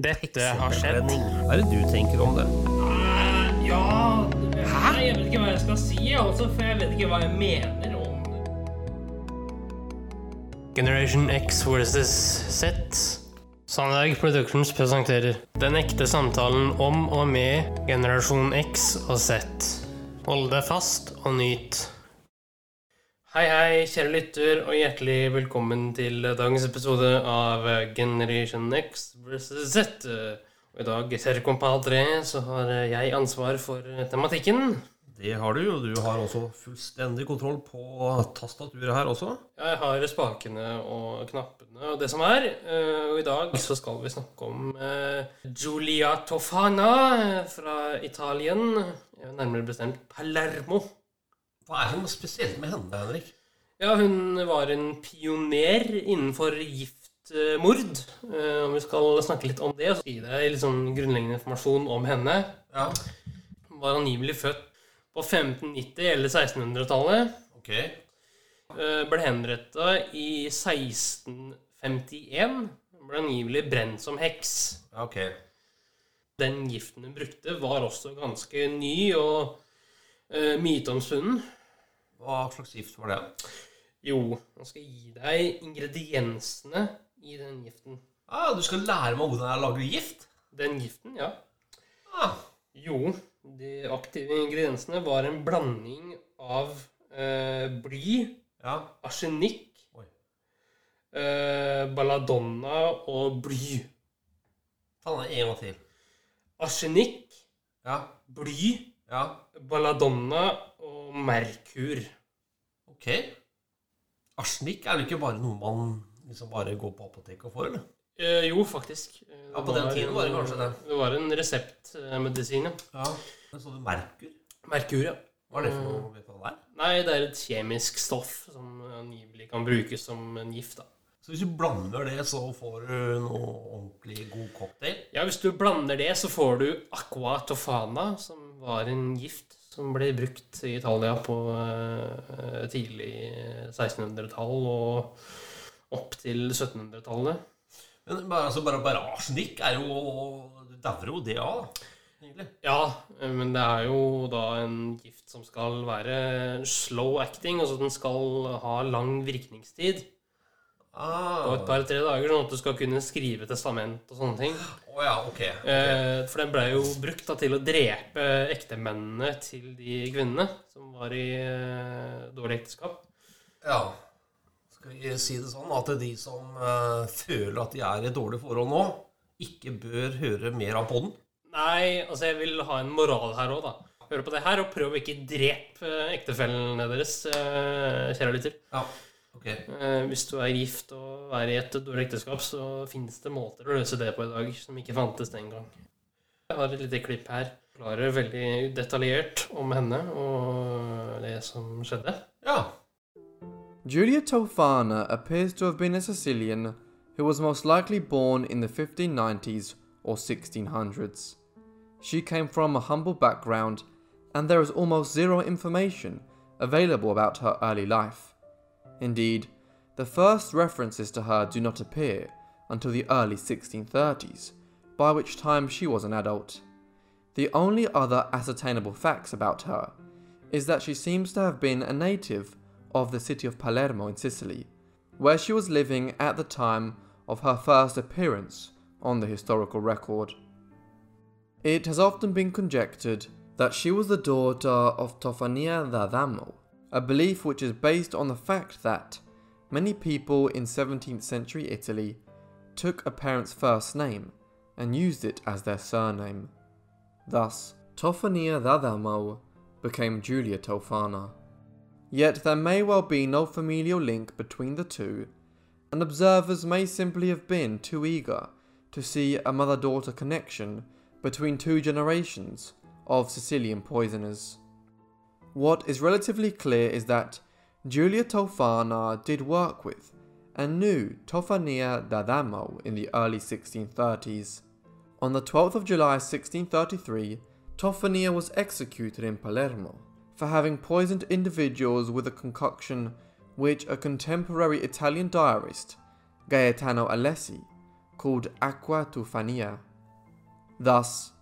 Dette har skjedd. Hva er det du tenker om det? Uh, Ja Hæ? Jeg vet ikke hva jeg skal si, også, for jeg vet ikke hva jeg mener om Generation X versus Z. Sandberg Productions presenterer Den ekte samtalen om og med generasjon X og Z. Hold deg fast og nyt. Hei, hei, kjære lytter, og hjertelig velkommen til dagens episode av Generation X versus Z. Og i dag, ser compadre, så har jeg ansvar for tematikken. Det har du, og du har også fullstendig kontroll på tastaturet her også. Jeg har spakene og knappene og det som er. eh, Og i dag så skal vi snakke om eh, Giulia Tofana fra Italien. Nærmere bestemt Palermo. Hva er det noe spesielt med henne, Henrik? Ja, hun var en pioner innenfor giftmord. Eh, Om vi skal snakke litt om det, så gir jeg litt sånn grunnleggende informasjon om henne. Ja, Hun var angivelig født på 1590- eller 1600-tallet. ok. Eh, ble henretta i 1651. Ble angivelig brent som heks. Ok. Den giften hun brukte, var også ganske ny og uh, myteomspunnen. Hva slags gift var det? Jo, nå skal jeg gi deg ingrediensene i den giften. Ah, du skal lære meg hvordan jeg lager gift? Den giften, ja. Ah, Jo, de aktive ingrediensene var en blanding av eh, bly, ja. arsenikk, eh, balladonna og bly. Ta den en gang til. Arsenikk, Ja, bly, ja. belladonna og merkur. Ok. Arsenikk er vel ikke bare noe man liksom bare går på apoteket og får, eller? Eh, jo, faktisk. Eh, Ja, på den tiden var det kanskje det. Det var en reseptmedisin, ja. Ja. Men så du merkur? Merkur, ja. Hva er det for noe? Vet du hva det er? Nei, det er et kjemisk stoff som angivelig kan brukes som en gift, da. Så hvis du blander det, så får du noe ordentlig god cocktail? Ja, hvis du blander det, så får du aqua tofana, som var en gift som ble brukt i Italia på eh, tidlig 1600-tall og opp til 1700-tallet. Men bare, altså, bare, barasjenikk er jo dauer jo det av. Egentlig. Ja, men det er jo da en gift som skal være slow acting, altså den skal ha lang virkningstid. Ah. På et par-tre dager, sånn at du skal kunne skrive testament og sånne ting. Oh, ja, ok. Eh, For den ble jo brukt da, til å drepe ektemennene til de kvinnene som var i eh, dårlig ekteskap. Ja. Skal vi si det sånn at de som eh, føler at de er i dårlig forhold nå, ikke bør høre mer av poden? Nei, altså jeg vil ha en moral her òg, da. Hør på det her, og prøv å ikke drepe ektefellene deres, eh, kjære lytter. Ja. Ok. Eh, Hvis du er gift og er i et dårlig ekteskap, så finnes det måter å løse det på i dag som ikke fantes den gang. Jeg har et lite klipp her. Klarer veldig detaljert om henne og det som skjedde. Ja. Julia Tofana appears to have been a Sicilian who was most likely born in the 1590s or 1600s. She came from a humble background, and there is almost zero information available about her early life. Indeed, the first references to her do not appear until the early 1630s, by which time she was an adult. The only other ascertainable facts about her is that she seems to have been a native of the city of Palermo in Sicily, where she was living at the time of her first appearance on the historical record. It has often been conjectured that she was the daughter of Tofania d'Adamo, a belief which is based on the fact that many people in 17th century Italy took a parent's first name and used it as their surname. Thus, Tofania d'Adamo became Julia Tofana. Yet there may well be no familial link between the two, and observers may simply have been too eager to see a mother daughter connection between two generations of Sicilian poisoners. What is relatively clear is that Giulia Tofana did work with and knew Tofania d'Adamo in the early 1630s. On the 12th of July 1633, Tofania was executed in Palermo for having poisoned individuals with a concoction which a contemporary Italian diarist, Gaetano Alessi, called aqua tufania, Thus,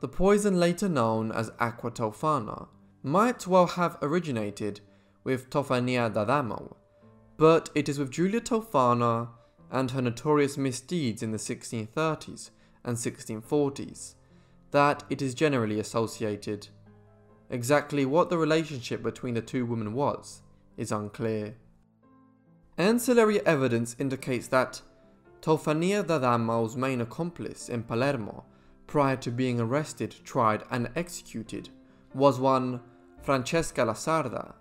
the poison later known as aqua tofana might well have originated with Tofania d'Adamo, but it is with Julia Tofana and her notorious misdeeds in the 1630s and 1640s that it is generally associated. Exactly what the relationship between the two women was is unclear. Ancillary evidence indicates that Tofania d'Adamo's main accomplice in Palermo prior to being arrested, tried, and executed was one Francesca Lasarda,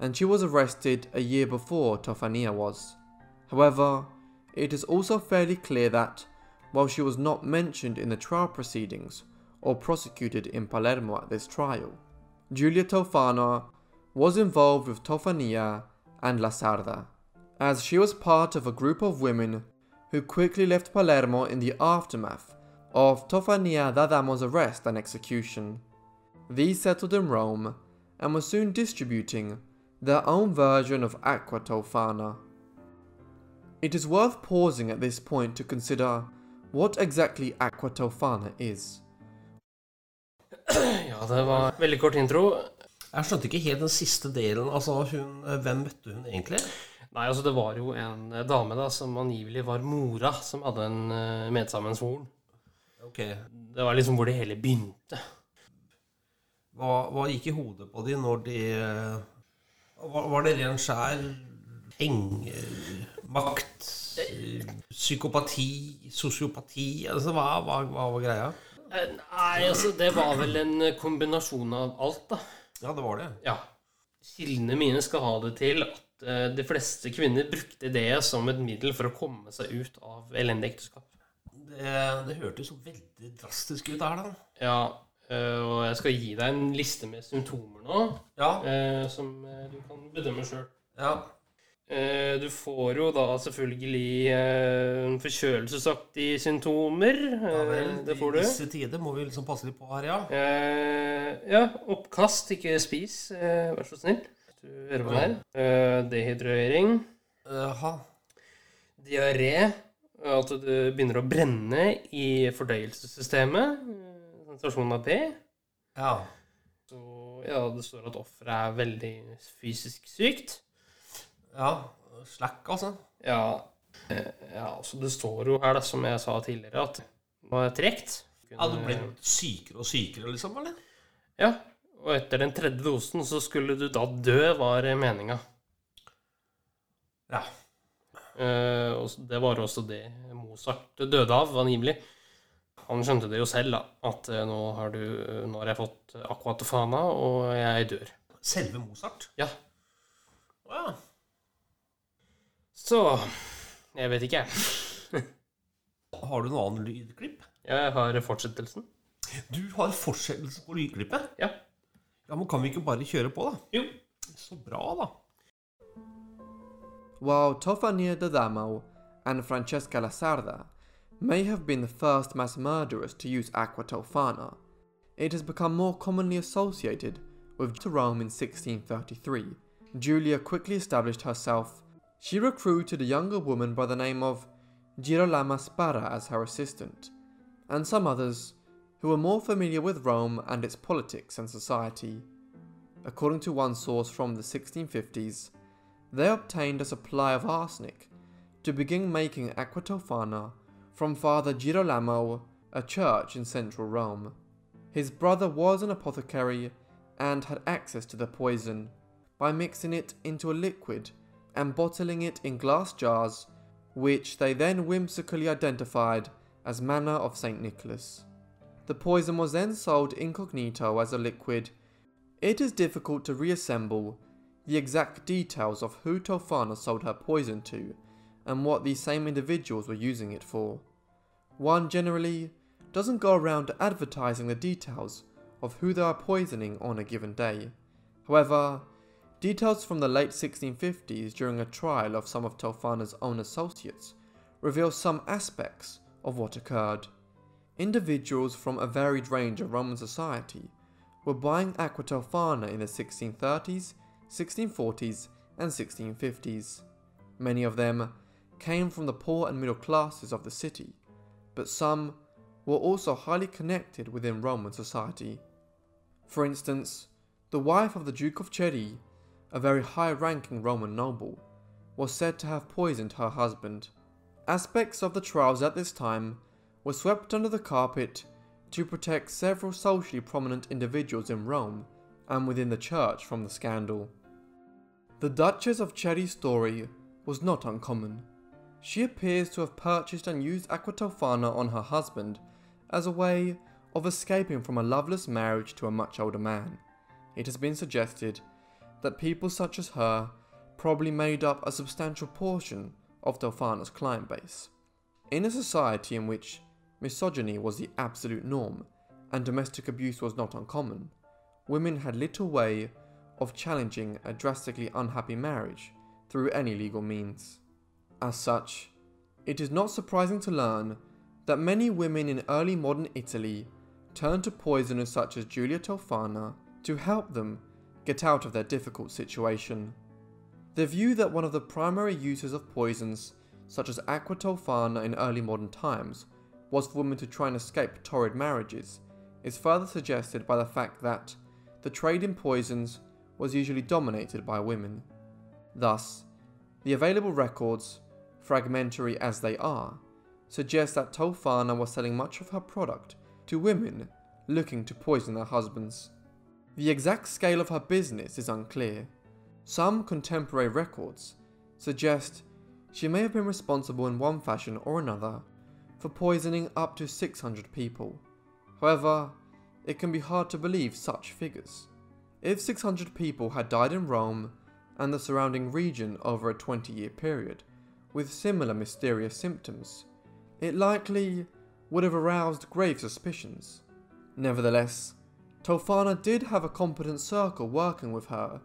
and she was arrested a year before Tofania was. However, it is also fairly clear that, while she was not mentioned in the trial proceedings or prosecuted in Palermo at this trial, Giulia Tofana was involved with Tofania and Lasarda, as she was part of a group of women who quickly left Palermo in the aftermath of Tofania d'Adamo's arrest and execution. These settled in Rome and were soon distributing their own version of Aqua Tofana. It is worth pausing at this point to consider what exactly Aqua Tofana is. Ja, det var veldig kort intro. Jeg skjønte ikke helt den siste delen. Altså, hun, Hvem møtte hun egentlig? Nei, altså det var jo en eh, dame da som angivelig var mora, som hadde en eh, medsammensvoren. Ok, Det var liksom hvor det hele begynte. Hva, hva gikk i hodet på de når de eh, Var, det ren skjær penger, makt, eh, psykopati, sosiopati? Altså, hva, hva, hva var greia? Eh, Nei, altså det var vel en kombinasjon av alt, da. Ja, det var det. Ja. Kildene mine skal ha det til at eh, de fleste kvinner brukte det som et middel for å komme seg ut av elendig ekteskap. Det, det hørtes jo veldig drastisk ut her, da. Ja, og jeg skal gi deg en liste med symptomer nå, Ja. eh, som eh, du kan bedømme sjøl. ja. Eh, Du får jo da selvfølgelig eh, forkjølelsesaktige symptomer. ja vel, Eh, Det får du. I disse tider må vi liksom passe litt på her, ja. Eh, ja, oppkast, ikke spis, eh, vær så snill. Du hører på her. Eh, dehydrering. Jaha. Diaré. At du begynner å brenne i fordøyelsessystemet. Sensasjon av det. Ja. Så ja, det står at offeret er veldig fysisk sykt. ja. Slack, altså. Ja, eh, ja, så det står jo her, da, som jeg sa tidligere, at det var tregt. Ja, du ble sykere og sykere, liksom, eller? Ja, og etter den tredje dosen så skulle du da dø, var meninga. Ja. Uh, det var også det Mozart døde av, angivelig. Han skjønte det jo selv, da, at eh, nå har, du, nå har jeg fått aquatofana, og jeg dør. Selve Mozart? Ja. Å ja. Så jeg vet ikke, jeg. Har du noe annet lydklipp? Jeg har fortsettelsen. Du har fortsettelse på lydklippet? Ja. Ja, men kan vi ikke bare kjøre på, da? Jo. Så bra, da. While Tofania d'Adamo and Francesca Lasarda may have been the first mass murderers to use aqua tofana, it has become more commonly associated with Rome in 1633. Julia quickly established herself. She recruited a younger woman by the name of Girolama Sparra as her assistant, and some others who were more familiar with Rome and its politics and society. According to one source from the 1650s, they obtained a supply of arsenic to begin making aqua tofana from Father Girolamo, a church in central Rome. His brother was an apothecary and had access to the poison by mixing it into a liquid and bottling it in glass jars, which they then whimsically identified as manna of St. Nicholas. The poison was then sold incognito as a liquid. It is difficult to reassemble the exact details of who Tofana sold her poison to and what these same individuals were using it for. One generally doesn't go around advertising the details of who they are poisoning on a given day. However, details from the late 1650s during a trial of some of Tofana's own associates reveal some aspects of what occurred. Individuals from a varied range of Roman society were buying aqua Tofana in the 1630s, 1640s, and 1650s. Many of them came from the poor and middle classes of the city, but some were also highly connected within Roman society. For instance, the wife of the Duke of Ceri, a very high ranking Roman noble, was said to have poisoned her husband. Aspects of the trials at this time were swept under the carpet to protect several socially prominent individuals in Rome and within the church from the scandal. The Duchess of Ceri's story was not uncommon. She appears to have purchased and used Aqua Tofana on her husband as a way of escaping from a loveless marriage to a much older man. It has been suggested that people such as her probably made up a substantial portion of Tofana's client base. In a society in which misogyny was the absolute norm and domestic abuse was not uncommon, women had little way of challenging a drastically unhappy marriage through any legal means. As such, it is not surprising to learn that many women in early modern Italy turned to poisoners such as Giulia Tofana to help them get out of their difficult situation. The view that one of the primary uses of poisons, such as aqua tofana in early modern times, was for women to try and escape torrid marriages, is further suggested by the fact that the trade in poisons was usually dominated by women. Thus, the available records, fragmentary as they are, suggest that Tofana was selling much of her product to women looking to poison their husbands. The exact scale of her business is unclear. Some contemporary records suggest she may have been responsible in one fashion or another for poisoning up to 600 people. However, it can be hard to believe such figures. If 600 people had died in Rome and the surrounding region over a 20 year period with similar mysterious symptoms, it likely would have aroused grave suspicions. Nevertheless, Tofana did have a competent circle working with her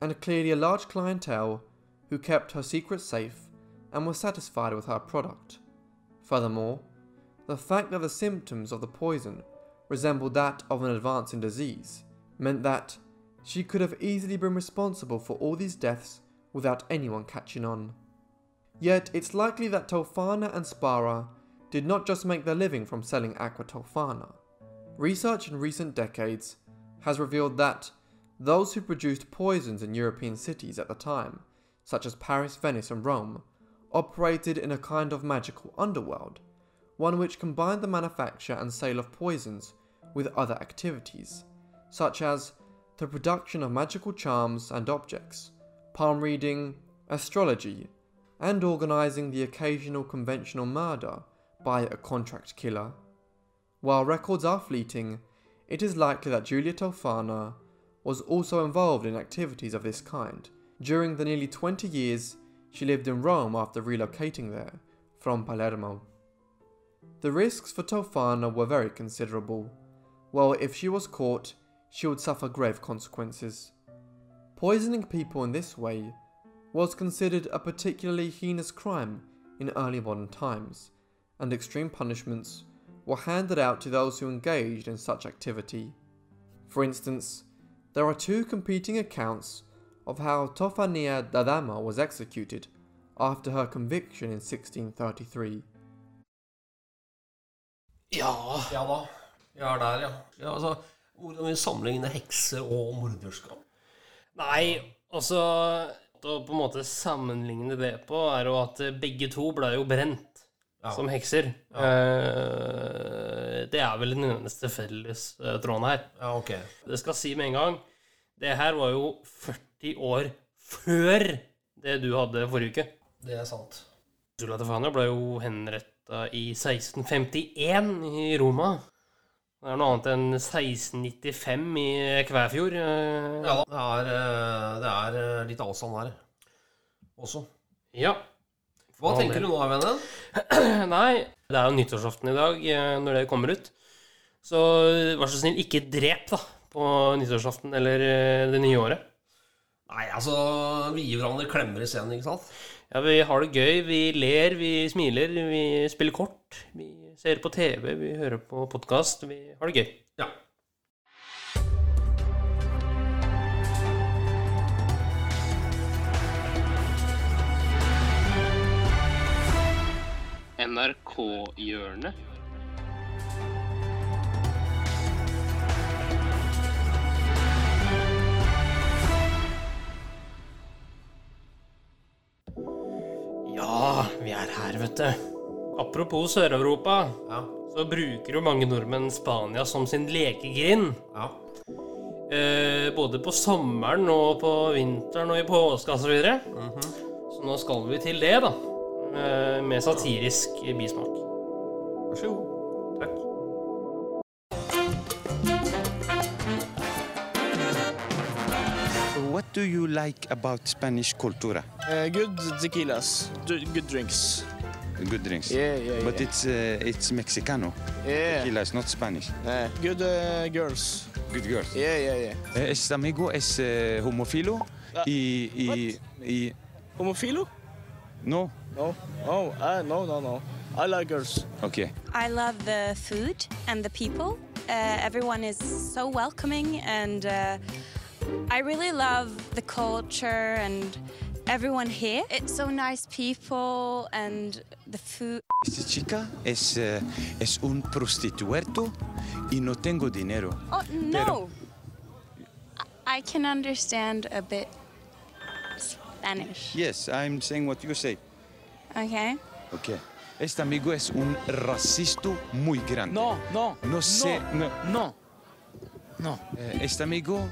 and clearly a large clientele who kept her secret safe and were satisfied with her product. Furthermore, the fact that the symptoms of the poison resembled that of an advancing disease meant that she could have easily been responsible for all these deaths without anyone catching on. Yet it's likely that Tofana and Spara did not just make their living from selling aqua Tofana. Research in recent decades has revealed that those who produced poisons in European cities at the time, such as Paris, Venice, and Rome, operated in a kind of magical underworld, one which combined the manufacture and sale of poisons with other activities, such as the production of magical charms and objects, palm reading, astrology, and organizing the occasional conventional murder by a contract killer. While records are fleeting, it is likely that Giulia Tofana was also involved in activities of this kind during the nearly 20 years she lived in Rome after relocating there from Palermo. The risks for Tofana were very considerable, Well, if she was caught, she would suffer grave consequences. Poisoning people in this way was considered a particularly heinous crime in early modern times, and extreme punishments were handed out to those who engaged in such activity. For instance, there are two competing accounts of how Tofania d'Adamo was executed after her conviction in 1633. Ja Ja da. Vi er der, ja. ja altså, hvordan vil vi sammenligne hekse og morderskap? Nei, altså Å på en måte sammenligne det på, er jo at begge to ble jo brent Ja. som hekser. Ja. det er vel den eneste felles eh, her. Ja, ok. Det skal si med en gang Det her var jo 40 år før det du hadde forrige uke. Det er sant. Zula Tefana ble jo henretta i 1651 i Roma. Det er noe annet enn 1695 i Kvæfjord. eh. Ja da. Det er, eh, det er eh, litt avstand her også. ja. Hva tenker du nå, vennen? Nei, det er jo nyttårsaften i dag når det kommer ut. Så vær så snill, ikke drep da på nyttårsaften eller det nye året. Nei, altså Vi gir hverandre klemmer i scenen, ikke sant? Ja, Vi har det gøy, vi ler, vi smiler, vi spiller kort. Vi ser på TV, vi hører på podkast. Vi har det gøy. Ja. NRK-hjørnet. Ja, vi er her, vet du. Apropos Sør-Europa, Ja. så bruker jo mange nordmenn Spania som sin lekegrind. ja. Eh, både på sommeren og på vinteren og i påska osv. Så, videre. så nå skal vi til det, da. Eh, med satirisk bismak. Vær så god. Takk. What do you like about Spanish cultura? Uh, good tequilas, good drinks. Good drinks. Yeah, yeah, But yeah. it's uh, it's Mexicano. Yeah. Tequila is not Spanish. Uh, good uh, girls. Good girls. Yeah, yeah, yeah. Eh, Este amigo es eh, homofilo Ah, y, y, y Homofilo? no. No. Oh, uh, no, no, no. I like girls. Okay. I love the food and the people. Uh, everyone is so welcoming, and uh, I really love the culture and everyone here. It's so nice people and the food. Esta chica es eh, es un prostituerto y no tengo dinero. Oh no! I I can understand a bit Spanish. Yes, I'm saying what you say. Okay. Okay. Este amigo es un racista muy grande. No, no. No sé, no. No. No. Eh, Este amigo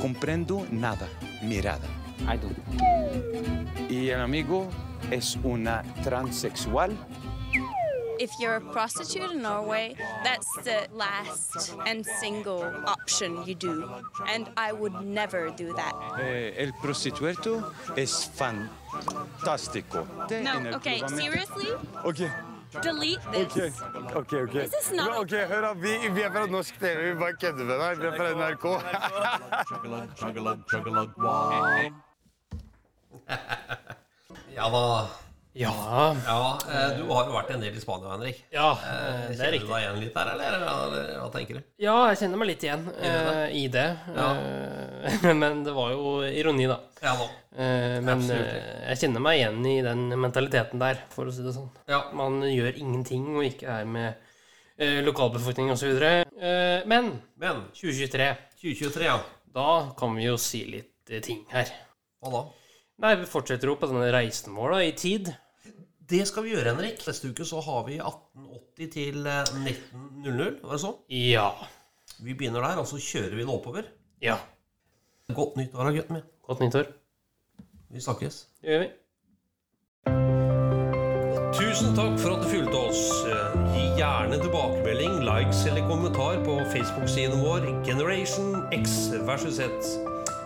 comprendo nada, mirada. I do. Y el amigo es una transexual. If you're a prostitute in Norway, that's the last and single option you do. And I would never do that. Eh, el prostituerto es fantástico. De- en No, okay, seriously? Ok, Delete this. ok, ok. This is not Ok, hør da, vi, vi er fra Norsk TV, vi bare kødder med deg. Vi er fra NRK. Ja da. Ja, Ja, eh, du har jo vært en del i Spania, Henrik. ja Eh, det er Kjenner du deg igjen litt der, eller? eller hva tenker du? Ja, jeg kjenner meg litt igjen eh, i det. Eh, men det var jo ironi, da. Ja da. Men Absolutt. jeg kjenner meg igjen i den mentaliteten der, for å si det sånn. Ja. Man gjør ingenting og ikke er med lokalbefolkning osv. Men Men 2023, 2023, ja. da kan vi jo si litt ting her. Hva da? Nei, vi fortsetter jo på denne reisen vår da, i tid. Det skal vi gjøre, Henrik. Neste uke så har vi 1880 til eh, 1900. Var det sånn? Ja. Vi begynner der, og så kjører vi det oppover. Ja. Godt nytt år, gutten min. Godt nyttår. Vi snakkes. Det gjør vi. Tusen takk for at du fulgte oss. Eh, Gi gjerne tilbakemelding, likes eller kommentar på Facebook-siden vår Generation X versus Z.